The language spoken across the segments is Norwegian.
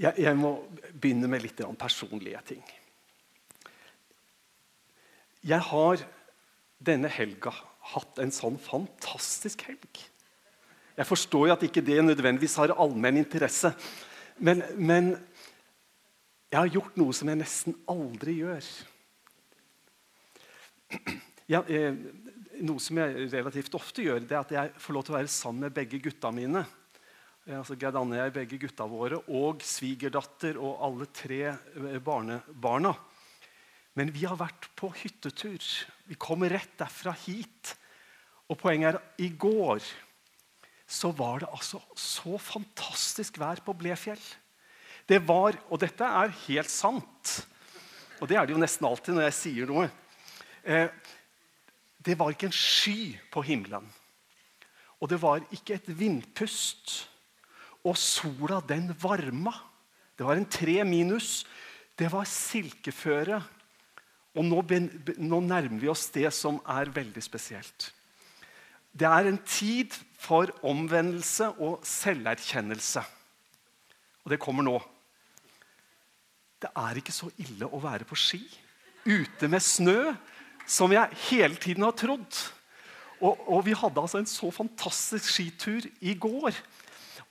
Jeg, jeg må begynne med litt personlige ting. Jeg har denne helga hatt en sånn fantastisk helg. Jeg forstår jo at ikke det nødvendigvis har allmenn interesse. Men, men, jeg har gjort noe som jeg nesten aldri gjør. Ja, eh, noe som jeg relativt ofte gjør, det er at jeg får lov til å være sammen med begge gutta mine. Eh, altså Gerd Anne og jeg, begge gutta våre, og svigerdatter og alle tre eh, barnebarna. Men vi har vært på hyttetur. Vi kommer rett derfra hit. Og poenget er i går så var det altså så fantastisk vær på Blefjell. Det var, Og dette er helt sant. Og det er det jo nesten alltid når jeg sier noe. Eh, det var ikke en sky på himmelen. Og det var ikke et vindpust. Og sola, den varma. Det var en tre minus. Det var silkeføre. Og nå, nå nærmer vi oss det som er veldig spesielt. Det er en tid for omvendelse og selverkjennelse. Og det kommer nå. Det er ikke så ille å være på ski ute med snø som jeg hele tiden har trodd. Og, og vi hadde altså en så fantastisk skitur i går.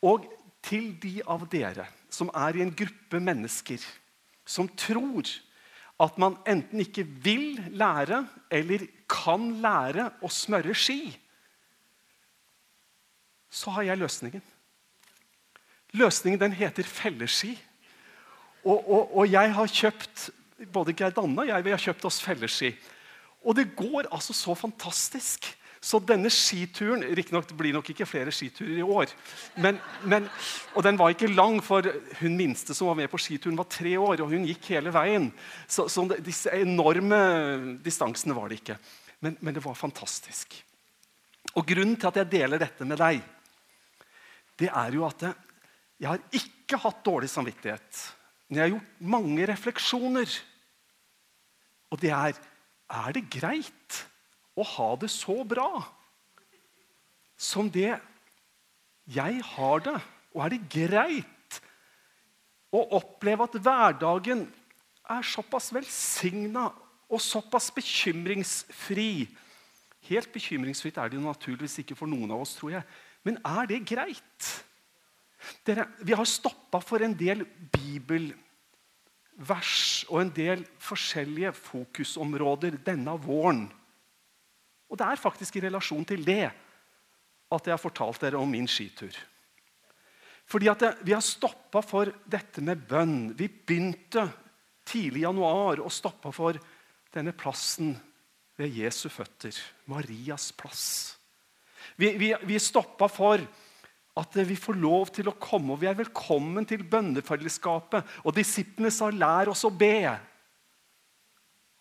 Og til de av dere som er i en gruppe mennesker som tror at man enten ikke vil lære eller kan lære å smøre ski, så har jeg løsningen. Løsningen den heter felleski. Og, og, og jeg har kjøpt både Geir Danne og jeg vi har kjøpt oss felleski. Og det går altså så fantastisk. Så denne skituren Riktignok blir nok ikke flere skiturer i år. Men, men, og den var ikke lang, for hun minste som var med på skituren, var tre år. Og hun gikk hele veien. Så, så disse enorme distansene var det ikke. Men, men, det var fantastisk. Og grunnen til at jeg deler dette med deg, det er jo at jeg har ikke hatt dårlig samvittighet. Men jeg har gjort mange refleksjoner. Og det er Er det greit å ha det så bra som det jeg har det? Og er det greit å oppleve at hverdagen er såpass velsigna og såpass bekymringsfri? Helt bekymringsfritt er det jo naturligvis ikke for noen av oss, tror jeg. Men er det greit? Dere, vi har stoppa for en del bibelvers og en del forskjellige fokusområder denne våren. Og det er faktisk i relasjon til det at jeg har fortalt dere om min skitur. Fordi at Vi har stoppa for dette med bønn. Vi begynte tidlig i januar og stoppa for denne plassen ved Jesu føtter. Marias plass. Vi, vi, vi stoppa for at vi får lov til å komme, og vi er velkommen til bønnefellesskapet. Og disiplene sa 'lær oss å be'.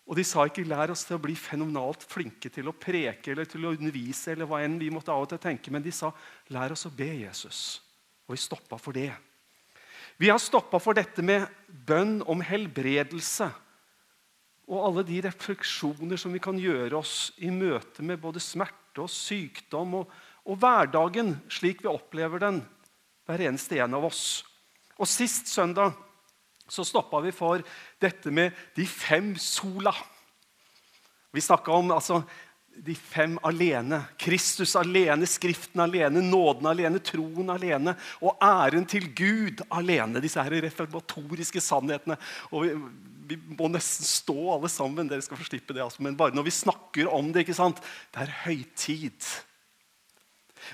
Og de sa ikke 'lær oss til å bli fenomenalt flinke til å preke' eller til å undervise, eller hva enn vi måtte av og til tenke, men de sa 'lær oss å be, Jesus'. Og vi stoppa for det. Vi har stoppa for dette med bønn om helbredelse. Og alle de refleksjoner som vi kan gjøre oss i møte med både smerte og sykdom og, og hverdagen slik vi opplever den, hver eneste en av oss. Og Sist søndag så stoppa vi for dette med de fem sola. Vi snakka om altså, de fem alene. Kristus alene, Skriften alene, nåden alene, troen alene og æren til Gud alene. Disse her reformatoriske sannhetene. Og vi, vi, må nesten stå alle sammen. Dere skal få slippe det. Altså. Men bare når vi snakker om det, ikke sant? det er høytid.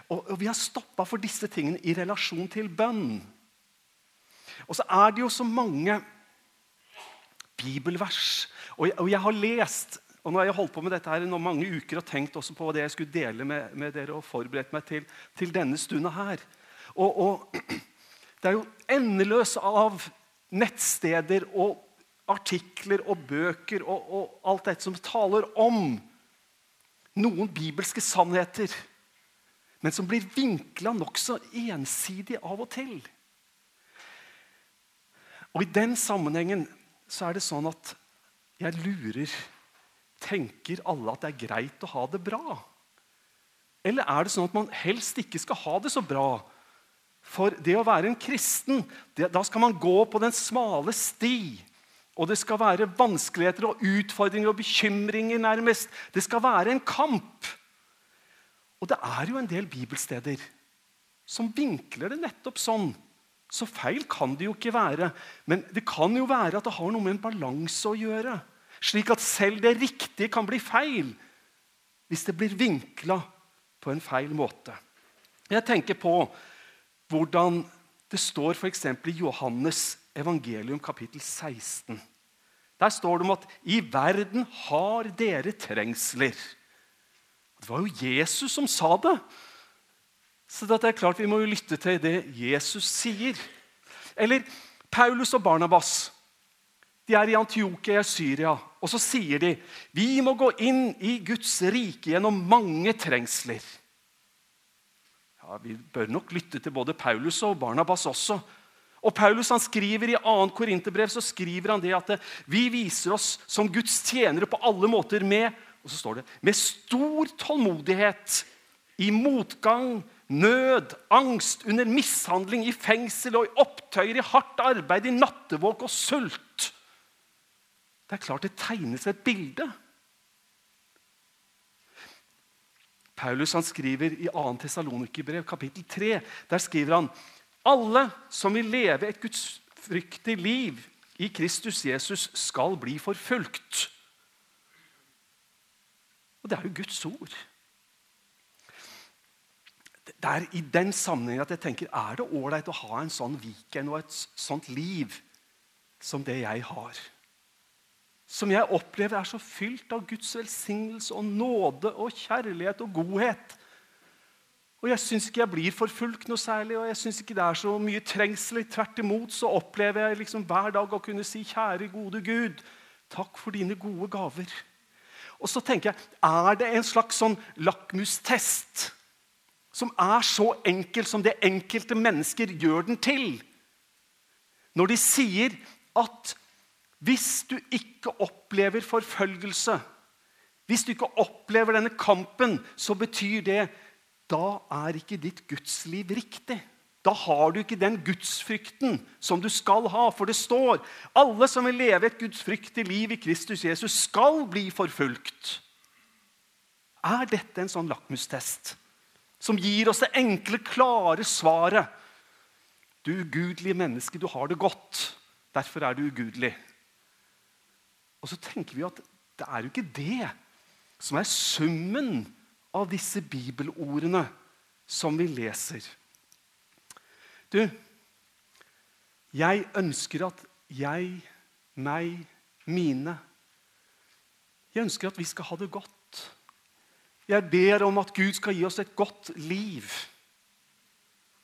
Og, og vi har stoppa for disse tingene i relasjon til bønn. Og så er det jo så mange bibelvers. Og jeg, og jeg har lest og nå har jeg holdt på med dette her i mange uker og tenkt også på det jeg skulle dele med, med dere og forberedt meg til, til denne stunda her. Og, og, Det er jo endeløs av nettsteder og artikler og bøker og, og alt dette som taler om noen bibelske sannheter, men som blir vinkla nokså ensidig av og til. Og I den sammenhengen så er det sånn at jeg lurer Tenker alle at det er greit å ha det bra? Eller er det sånn at man helst ikke skal ha det så bra, For det å være en kristen, det, da skal man gå på den smale sti. Og det skal være vanskeligheter og utfordringer og bekymringer, nærmest. Det skal være en kamp. Og det er jo en del bibelsteder som vinkler det nettopp sånn. Så feil kan det jo ikke være. Men det kan jo være at det har noe med en balanse å gjøre. Slik at selv det riktige kan bli feil hvis det blir vinkla på en feil måte. Jeg tenker på hvordan det står f.eks. i Johannes evangelium kapittel 16. Der står det om at 'i verden har dere trengsler'. Det var jo Jesus som sa det. Så det er klart vi må jo lytte til det Jesus sier. Eller Paulus og Barnabas. De er i Antiokia i Syria, og så sier de vi må gå inn i Guds rike gjennom mange trengsler. Ja, Vi bør nok lytte til både Paulus og Barnabas også. Og Paulus han skriver I 2. Korinterbrev så skriver han det at vi viser oss som Guds tjenere på alle måter med og så står det, med stor tålmodighet, i motgang, nød, angst, under mishandling, i fengsel og i opptøyer, i hardt arbeid, i nattevåk og sult. Det er klart det tegnes et bilde. Paulus han skriver i 2. Tessalonikerbrev, kapittel 3, der skriver han alle som vil leve et gudsfryktig liv i Kristus Jesus, skal bli forfulgt. Og det er jo Guds ord. Det er i den sammenheng at jeg tenker, er det ålreit å ha en sånn weekend og et sånt liv som det jeg har? som jeg opplever er så fylt av Guds velsignelse og nåde og kjærlighet og godhet. Og Jeg syns ikke jeg blir forfulgt noe særlig, og jeg synes ikke det er så mye trengsel. Tvert imot så opplever jeg liksom hver dag å kunne si, kjære, gode Gud, takk for dine gode gaver. Og så tenker jeg, Er det en slags sånn lakmustest som er så enkel som det enkelte mennesker gjør den til? Når de sier at hvis du ikke opplever forfølgelse, hvis du ikke opplever denne kampen, så betyr det da er ikke ditt gudsliv riktig. Da har du ikke den gudsfrykten som du skal ha. For det står alle som vil leve et gudsfryktig liv i Kristus Jesus, skal bli forfulgt. Er dette en sånn lakmustest som gir oss det enkle, klare svaret? Du ugudelige menneske, du har det godt. Derfor er du ugudelig. Og så tenker vi at det er jo ikke det som er summen av disse bibelordene som vi leser. Du, jeg ønsker at jeg, meg, mine Jeg ønsker at vi skal ha det godt. Jeg ber om at Gud skal gi oss et godt liv.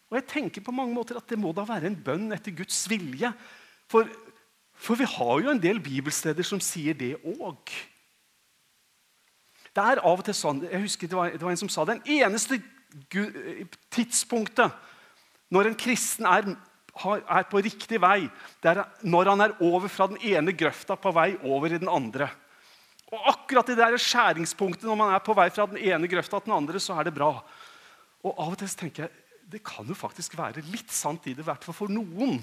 Og jeg tenker på mange måter at det må da være en bønn etter Guds vilje. For for vi har jo en del bibelsteder som sier det òg. Det er av og til sånn, jeg husker det var, det var en som sa det, Den eneste tidspunktet når en kristen er, er på riktig vei, det er når han er over fra den ene grøfta på vei over i den andre. Og akkurat i det der skjæringspunktet når man er på vei fra den ene grøfta til den andre, så er det bra. Og av og til tenker jeg det kan jo faktisk være litt sant i det, i hvert fall for noen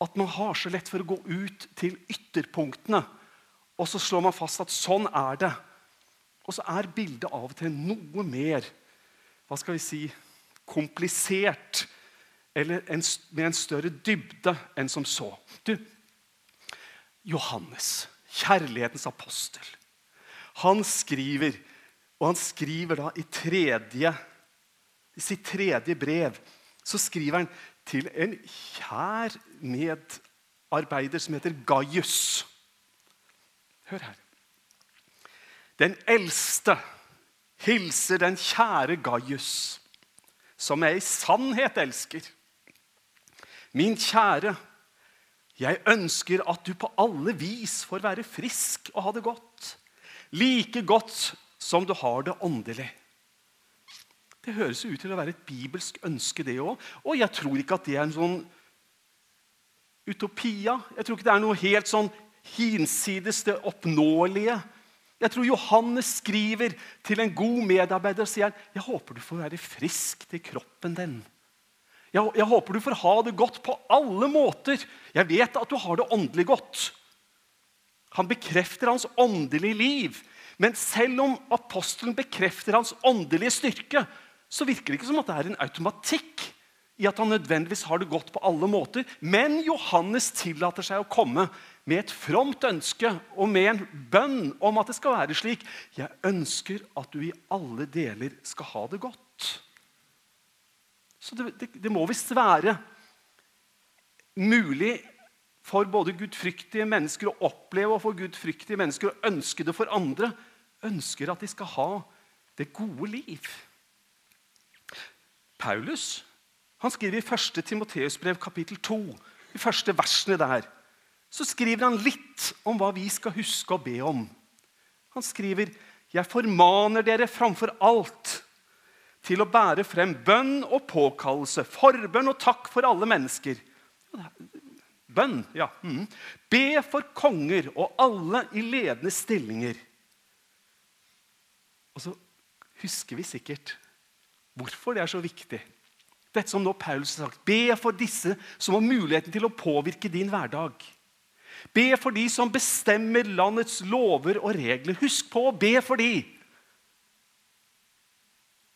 at man har så lett for å gå ut til ytterpunktene. Og så slår man fast at sånn er det. Og så er bildet av og til noe mer hva skal vi si, komplisert. Eller en, med en større dybde enn som så. Du, Johannes, kjærlighetens apostel, han skriver, og han skriver da i tredje, i sitt tredje brev så skriver han til en kjær medarbeider som heter Gaius. Hør her. Den eldste hilser den kjære Gaius, som jeg i sannhet elsker. Min kjære, jeg ønsker at du på alle vis får være frisk og ha det godt. Like godt som du har det åndelig. Det høres ut til å være et bibelsk ønske, det òg. Og jeg tror ikke at det er en sånn utopia. Jeg tror ikke det er noe helt sånn hinsides det oppnåelige. Jeg tror Johannes skriver til en god medarbeider og sier jeg håper du får være frisk til kroppen din. Jeg, jeg håper du får ha det godt på alle måter. Jeg vet at du har det åndelig godt. Han bekrefter hans åndelige liv. Men selv om apostelen bekrefter hans åndelige styrke, så virker det ikke som at det er en automatikk i at han nødvendigvis har det godt på alle måter. Men Johannes tillater seg å komme med et fromt ønske og med en bønn om at det skal være slik. Jeg ønsker at du i alle deler skal ha det godt. Så det, det, det må visst være mulig for både gudfryktige mennesker å oppleve og for gudfryktige mennesker å ønske det for andre. Ønsker at de skal ha det gode liv. Paulus han skriver i 1. Timoteus brev kapittel 2, de første versene der, så skriver han litt om hva vi skal huske å be om. Han skriver, 'Jeg formaner dere framfor alt' til å bære frem bønn og påkallelse, forbønn og takk for alle mennesker. Bønn, ja. Mm. Be for konger og alle i ledende stillinger. Og så husker vi sikkert hvorfor det er så viktig. Dette som nå Paulus har sagt. Be for disse som har muligheten til å påvirke din hverdag. Be for de som bestemmer landets lover og regler. Husk på å be for de.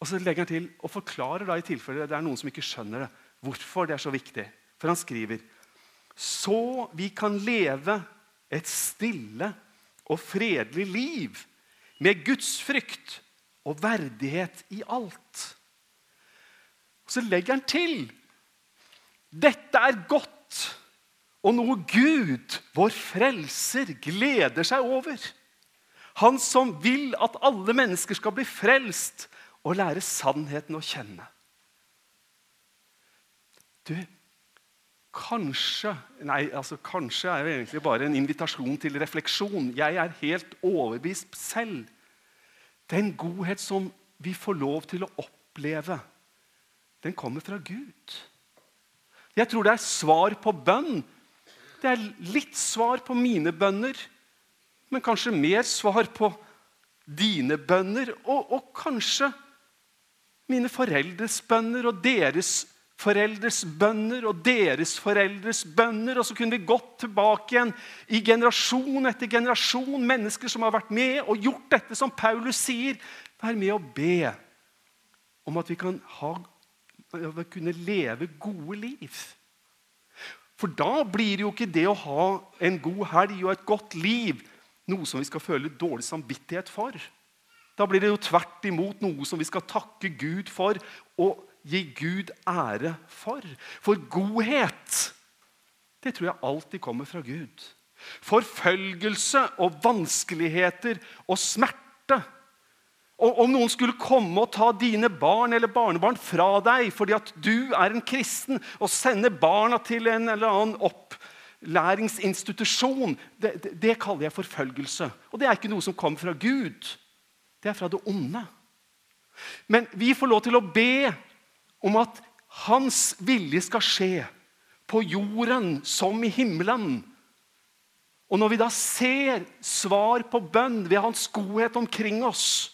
Og så legger han til og forklarer da i tilfelle det er noen som ikke skjønner det, hvorfor det er så viktig. For han skriver så vi kan leve et stille og fredelig liv med gudsfrykt og verdighet i alt. Og så legger han til dette er godt og noe Gud, vår frelser, gleder seg over. Han som vil at alle mennesker skal bli frelst og lære sannheten å kjenne. Du, kanskje Nei, altså kanskje er det egentlig bare en invitasjon til refleksjon. Jeg er helt overbevist selv. Den godhet som vi får lov til å oppleve, den kommer fra Gud. Jeg tror det er svar på bønn. Det er litt svar på mine bønner, men kanskje mer svar på dine bønner. Og, og kanskje mine foreldres bønner og deres foreldres bønner og deres foreldres bønner. Og så kunne vi gått tilbake igjen i generasjon etter generasjon. Mennesker som har vært med og gjort dette som Paulus sier. Vær med og be om at vi kan ha, kunne leve gode liv. For da blir det jo ikke det å ha en god helg og et godt liv noe som vi skal føle dårlig samvittighet for. Da blir det jo tvert imot noe som vi skal takke Gud for og gi Gud ære for. For godhet, det tror jeg alltid kommer fra Gud. Forfølgelse og vanskeligheter og smerte. Og om noen skulle komme og ta dine barn eller barnebarn fra deg fordi at du er en kristen, og sender barna til en eller annen opplæringsinstitusjon, det, det, det kaller jeg forfølgelse. Og det er ikke noe som kommer fra Gud. Det er fra det onde. Men vi får lov til å be om at hans vilje skal skje på jorden som i himmelen. Og når vi da ser svar på bønn ved hans godhet omkring oss,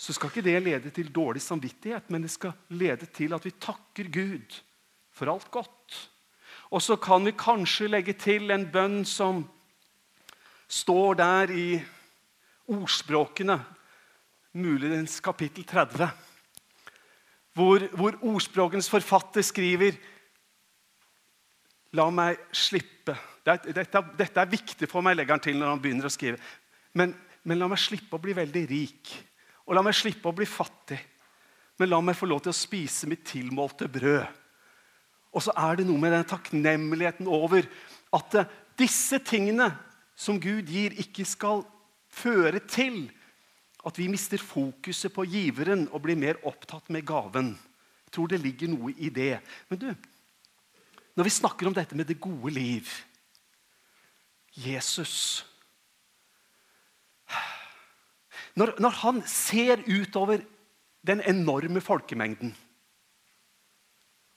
så skal ikke det lede til dårlig samvittighet, men det skal lede til at vi takker Gud for alt godt. Og så kan vi kanskje legge til en bønn som står der i ordspråkene, muligens kapittel 30, hvor, hvor ordspråkens forfatter skriver La meg slippe. Dette, dette, er viktig for meg, legger han til når han begynner å skrive. Men, men la meg slippe å bli veldig rik. Og la meg slippe å bli fattig. Men la meg få lov til å spise mitt tilmålte brød. Og så er det noe med den takknemligheten over at disse tingene som Gud gir, ikke skal føre til at vi mister fokuset på giveren og blir mer opptatt med gaven. Jeg tror det ligger noe i det. Men du, når vi snakker om dette med det gode liv Jesus Når, når han ser utover den enorme folkemengden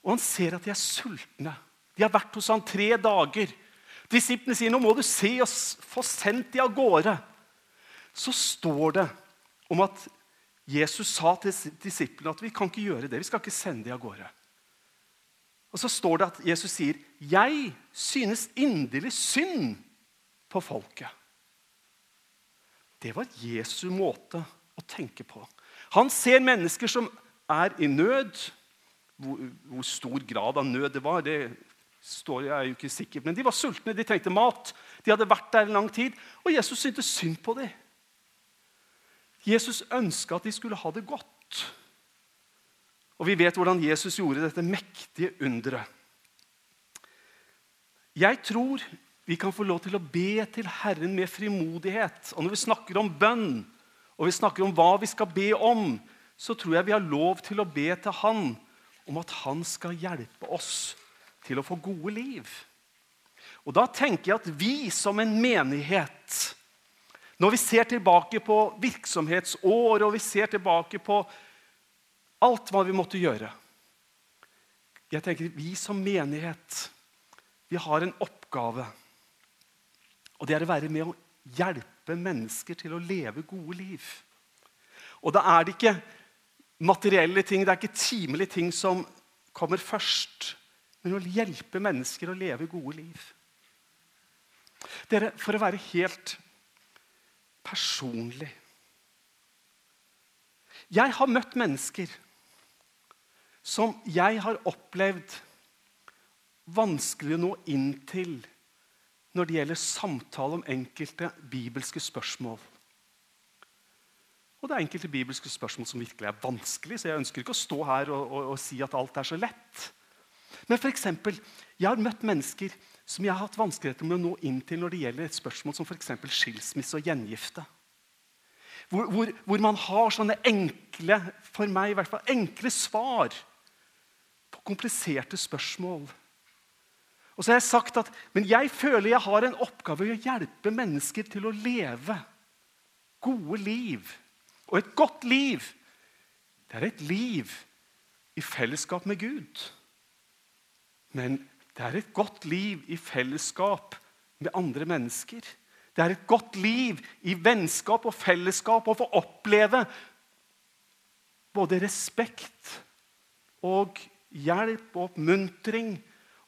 og han ser at de er sultne De har vært hos han tre dager. Disiplene sier nå må du se oss få sendt de av gårde så står det om at Jesus sa til disiplene at vi kan ikke gjøre det. Vi skal ikke sende dem av gårde. Og så står det at Jesus sier, 'Jeg synes inderlig synd på folket'. Det var Jesu måte å tenke på. Han ser mennesker som er i nød. Hvor, hvor stor grad av nød det var, det står jeg er jo ikke sikker Men de var sultne, de trengte mat. De hadde vært der en lang tid. Og Jesus syntes synd på dem. Jesus ønska at de skulle ha det godt. Og vi vet hvordan Jesus gjorde dette mektige underet. Jeg tror vi kan få lov til å be til Herren med frimodighet. Og når vi snakker om bønn, og vi snakker om hva vi skal be om, så tror jeg vi har lov til å be til Han om at Han skal hjelpe oss til å få gode liv. Og Da tenker jeg at vi som en menighet, når vi ser tilbake på virksomhetsår og vi ser tilbake på alt hva vi måtte gjøre Jeg tenker Vi som menighet vi har en oppgave. Og det er å være med å hjelpe mennesker til å leve gode liv. Og da er det ikke materielle ting, det er ikke timelige ting som kommer først. Men å hjelpe mennesker å leve gode liv. Dere, For å være helt personlig Jeg har møtt mennesker som jeg har opplevd vanskelig å nå inn til når det gjelder samtale om enkelte bibelske spørsmål. Og det er enkelte bibelske spørsmål som virkelig er vanskelig, så jeg ønsker ikke å stå her og, og, og si at alt er så lett. Men for eksempel, jeg har møtt mennesker som jeg har hatt vanskeligheter med å nå inn til når det gjelder et spørsmål som f.eks. skilsmisse og gjengifte. Hvor, hvor, hvor, man har sånne enkle for meg i hvert fall, enkle svar på kompliserte spørsmål. Og så har jeg sagt at men jeg føler jeg har en oppgave i å hjelpe mennesker til å leve gode liv. Og et godt liv, det er et liv i fellesskap med Gud. Men det er et godt liv i fellesskap med andre mennesker. Det er et godt liv i vennskap og fellesskap å få oppleve både respekt og hjelp og oppmuntring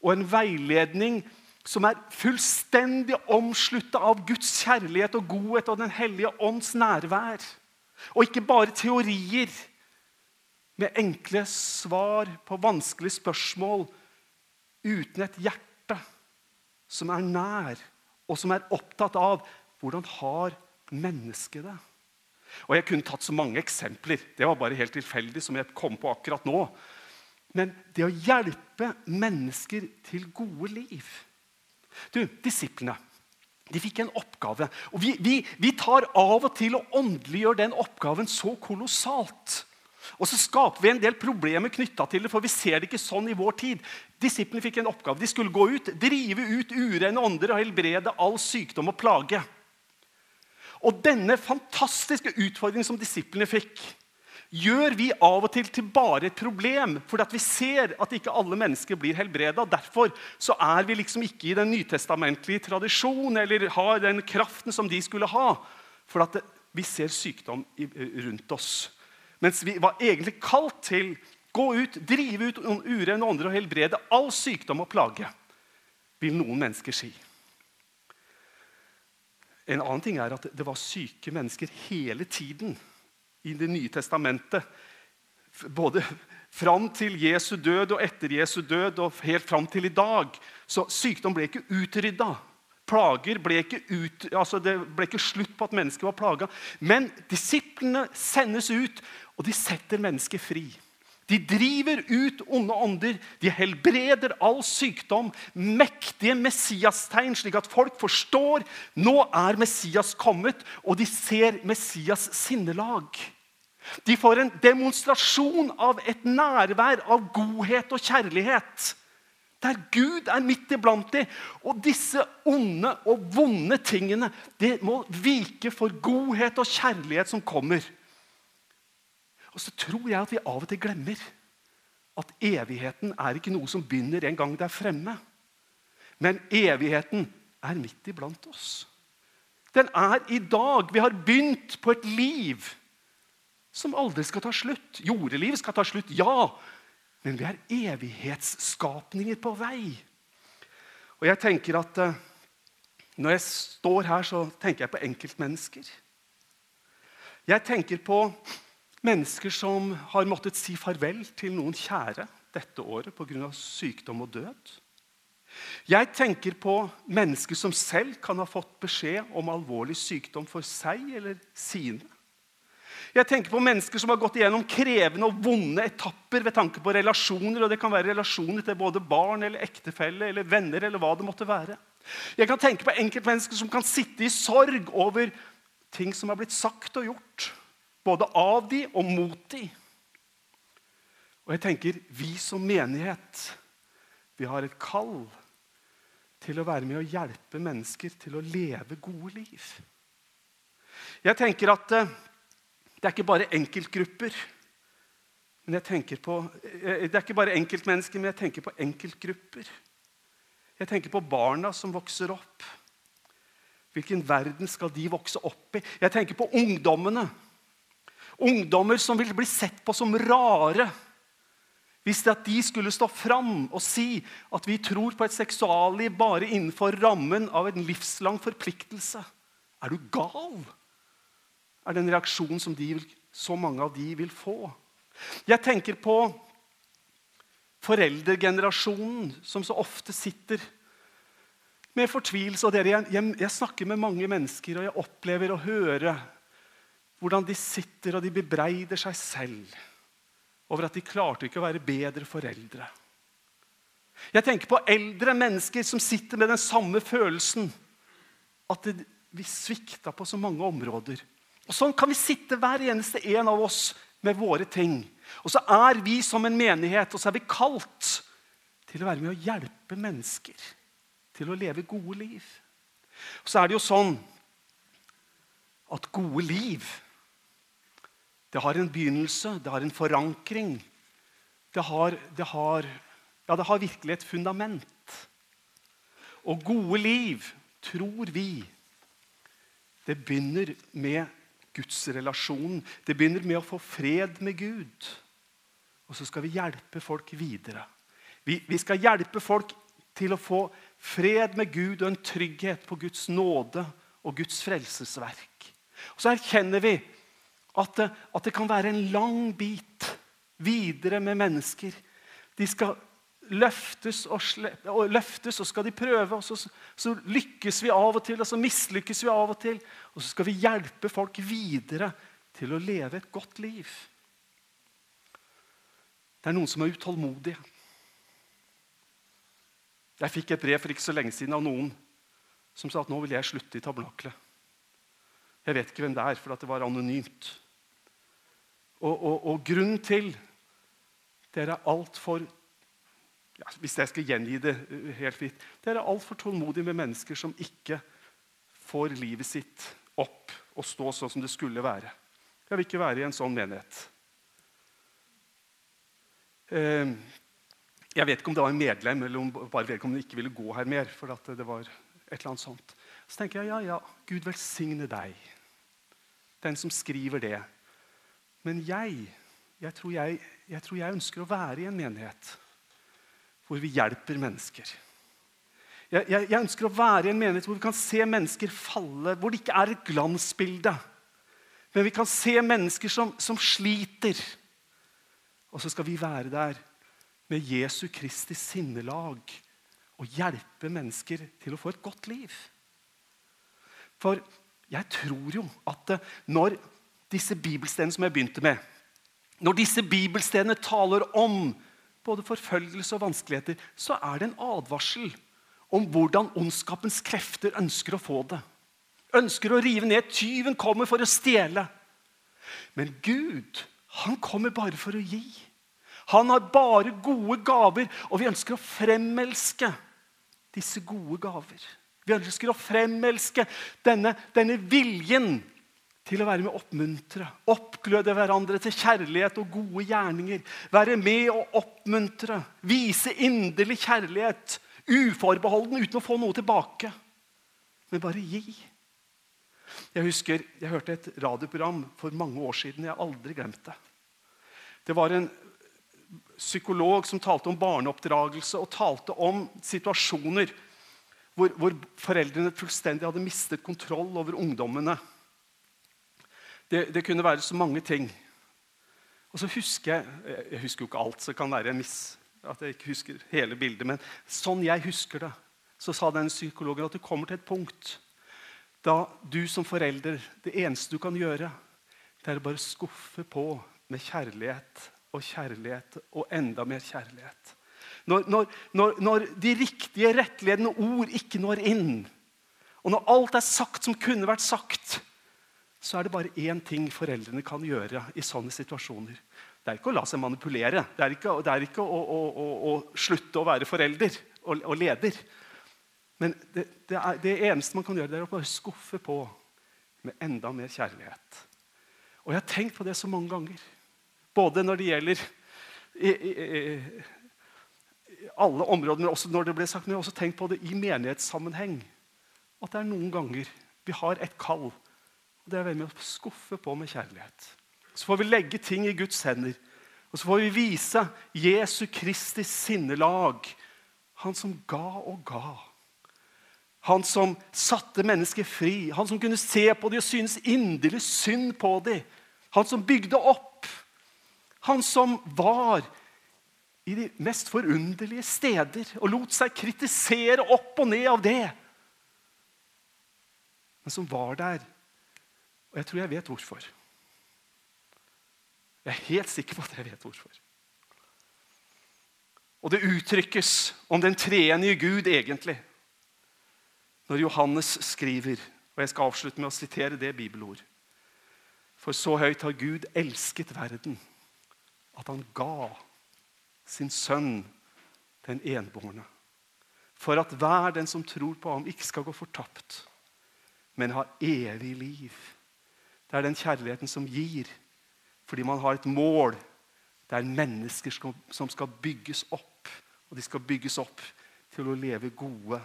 og en veiledning som er fullstendig omslutta av Guds kjærlighet og godhet og Den hellige ånds nærvær. Og ikke bare teorier med enkle svar på vanskelige spørsmål uten et hjerte som er nær, og som er opptatt av hvordan har mennesket det. Og Jeg kunne tatt så mange eksempler. Det var bare helt tilfeldig. som jeg kom på akkurat nå. Men det å hjelpe mennesker til gode liv Du, Disiplene de fikk en oppgave. og vi, vi, vi tar av og til og åndeliggjør den oppgaven så kolossalt. Og så skaper vi en del problemer knytta til det, for vi ser det ikke sånn i vår tid. Disiplene fikk en oppgave. De skulle gå ut, drive ut urene ånder og helbrede all sykdom og plage. Og denne fantastiske utfordringen som disiplene fikk, gjør vi av og til til bare et problem. At vi ser at ikke alle mennesker blir helbreda. Derfor er vi liksom ikke i den nytestamentlige tradisjonen eller har den kraften som de skulle ha. For vi ser sykdom rundt oss. Mens vi var egentlig kalt til gå ut, drive ut urene ånder og helbrede all sykdom og plage, vil noen mennesker si. En annen ting er at det var syke mennesker hele tiden i Det nye testamentet. Både fram til Jesu død og etter Jesu død og helt fram til i dag. Så sykdom ble ikke utrydda. Plager ble ikke, ut, altså det ble ikke slutt på at mennesket var plaga. Men disiplene sendes ut, og de setter mennesket fri. De driver ut onde ånder, de helbreder all sykdom. Mektige Messias-tegn, slik at folk forstår nå er Messias kommet, og de ser Messias sinnelag. De får en demonstrasjon av et nærvær av godhet og kjærlighet. Der Gud er midt iblant dem. Og disse onde og vonde tingene det må vike for godhet og kjærlighet som kommer. Og så tror jeg at vi av og til glemmer at evigheten er ikke noe som begynner en gang det er fremme. Men evigheten er midt iblant oss. Den er i dag. Vi har begynt på et liv som aldri skal ta slutt. Jordelivet skal ta slutt, ja. Men vi er evighetsskapninger på vei. Og jeg tenker at eh, Når jeg står her, så tenker jeg på enkeltmennesker. Jeg tenker på mennesker som har måttet si farvel til noen kjære dette året pga. sykdom og død. Jeg tenker på mennesker som selv kan ha fått beskjed om alvorlig sykdom for seg eller sine. Jeg tenker på mennesker som har gått igjennom krevende og vonde etapper ved tanke på relasjoner. og Det kan være relasjoner til både barn eller ektefelle eller venner. eller hva det måtte være. Jeg kan tenke på enkeltmennesker som kan sitte i sorg over ting som har blitt sagt og gjort. Både av de og mot de. Og jeg tenker vi som menighet, vi har et kall til å være med og hjelpe mennesker til å leve gode liv. Jeg tenker at eh, det er ikke bare enkeltgrupper. Men jeg tenker på, eh, det er ikke bare enkeltmennesker, men jeg tenker på enkeltgrupper. Jeg tenker på barna som vokser opp. Hvilken verden skal de vokse opp i? Jeg tenker på ungdommene. Ungdommer som vil bli sett på som rare hvis det at de skulle stå fram og si at vi tror på et seksualliv bare innenfor rammen av en livslang forpliktelse. Er du gal? Er den reaksjonen som de, så mange av de vil få. Jeg tenker på foreldregenerasjonen som så ofte sitter med fortvilelse. Dere, jeg, jeg, jeg, snakker med mange mennesker, og jeg opplever å høre hvordan de sitter og de bebreider seg selv over at de klarte ikke å være bedre foreldre. Jeg tenker på eldre mennesker som sitter med den samme følelsen. At vi svikta på så mange områder. Og Sånn kan vi sitte hver eneste en av oss med våre ting. Og så er vi som en menighet, og så er vi kalt til å være med å hjelpe mennesker til å leve gode liv. Og så er det jo sånn at gode liv det har en begynnelse, det har en forankring. Det har, det har, ja, det har virkelig et fundament. Og gode liv, tror vi, det begynner med gudsrelasjonen. Det begynner med å få fred med Gud. Og så skal vi hjelpe folk videre. Vi, vi, skal hjelpe folk til å få fred med Gud og en trygghet på Guds nåde og Guds frelsesverk. Og Så erkjenner vi at det, at det kan være en lang bit videre med mennesker. De skal løftes og, og, løftes, og skal de prøve. og så, så, lykkes vi av og til, og så mislykkes vi av og til. Og så skal vi hjelpe folk videre til å leve et godt liv. Det er noen som er utålmodige. Jeg fikk et brev for ikke så lenge siden av noen som sa at nå vil jeg slutte i tabernaklet. Jeg vet ikke hvem det er, for det var anonymt. Og, og, og grunnen til dere er altfor ja, Hvis jeg skal gjengi det eh, helt fritt Dere er altfor tålmodige med mennesker som ikke får livet sitt opp og stå sånn som det skulle være. Jeg vil ikke være i en sånn menighet. Ehm, jeg vet ikke om det var en medlem eller om bare vedkommende ikke ville gå her mer. for at det var et eller annet sånt. Så tenker jeg ja, ja, Gud velsigne deg, den som skriver det. Men jeg, jeg tror jeg, jeg tror jeg ønsker å være i en menighet hvor vi hjelper mennesker. Jeg, jeg, jeg, ønsker å være i en menighet hvor vi kan se mennesker falle, hvor det ikke er et glansbilde. Men vi kan se mennesker som, som sliter. Og så skal vi være der med Jesu Kristi sinnelag og hjelpe mennesker til å få et godt liv. For jeg tror jo at når disse bibelstedene som jeg begynte med Når disse bibelstedene taler om både forfølgelse og vanskeligheter, så er det en advarsel om hvordan ondskapens krefter ønsker å få det. Ønsker å rive ned. Tyven kommer for å stjele. Men Gud, han kommer bare for å gi. Han har bare gode gaver, og vi ønsker å fremelske disse gode gaver. Vi ønsker å fremelske denne, denne viljen til å være med å oppmuntre, oppgløde hverandre til kjærlighet og gode gjerninger. Være med å oppmuntre, vise inderlig kjærlighet, uforbeholden uten å få noe tilbake. Men bare gi. Jeg husker jeg hørte et radioprogram for mange år siden. Jeg har aldri glemt det. Det var en psykolog som talte om barneoppdragelse og talte om situasjoner hvor, hvor foreldrene fullstendig hadde mistet kontroll over ungdommene. Det, det, kunne være så mange ting. Og så husker Jeg jeg husker jo ikke alt, så det kan være en miss, at jeg ikke husker hele bildet. Men sånn jeg husker det, så sa den psykologen at du kommer til et punkt da du som forelder Det eneste du kan gjøre, det er å bare skuffe på med kjærlighet og kjærlighet og enda mer kjærlighet. Når, når, når, når de riktige, rettledende ord ikke når inn, og når alt er sagt som kunne vært sagt, så er det bare én ting foreldrene kan gjøre i sånne situasjoner. Det er ikke å la seg manipulere. Det er ikke, det er ikke å, å, å, å, slutte å være forelder og, og leder. Men det, det, er, det, eneste man kan gjøre, det er å bare skuffe på med enda mer kjærlighet. Og jeg har tenkt på det så mange ganger. Både når det gjelder i, i, i, alle områder, men også når det ble sagt, men jeg har også tenkt på det i menighetssammenheng. At det er noen ganger vi har et kall Det er å med å skuffe på med kjærlighet. Så får vi legge ting i Guds hender. Og så får vi vise Jesu Kristi sinnelag. Han som ga og ga. Han som satte mennesker fri. Han som kunne se på dem og synes inderlig synd på dem. Han som bygde opp. Han som var i de mest forunderlige steder og lot seg kritisere opp og ned av det. Men som var der og jeg tror jeg vet hvorfor. Jeg er helt sikker på at jeg vet hvorfor. Og det uttrykkes om den treenige Gud egentlig. Når Johannes skriver, og jeg skal avslutte med å sitere det bibelord For så høyt har Gud elsket verden, at han ga sin sønn, den enbårne, for at hver den som tror på ham, ikke skal gå fortapt, men ha evig liv. Det er den kjærligheten som gir, fordi man har et mål. Det er mennesker som skal bygges opp. Og de skal bygges opp til å leve gode,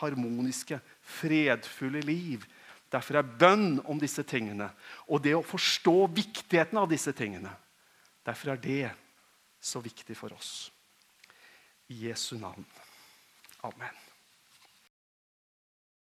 harmoniske, fredfulle liv. Derfor er bønn om disse tingene og det å forstå viktigheten av disse tingene Derfor er det så viktig for oss. I Jesu navn. Amen.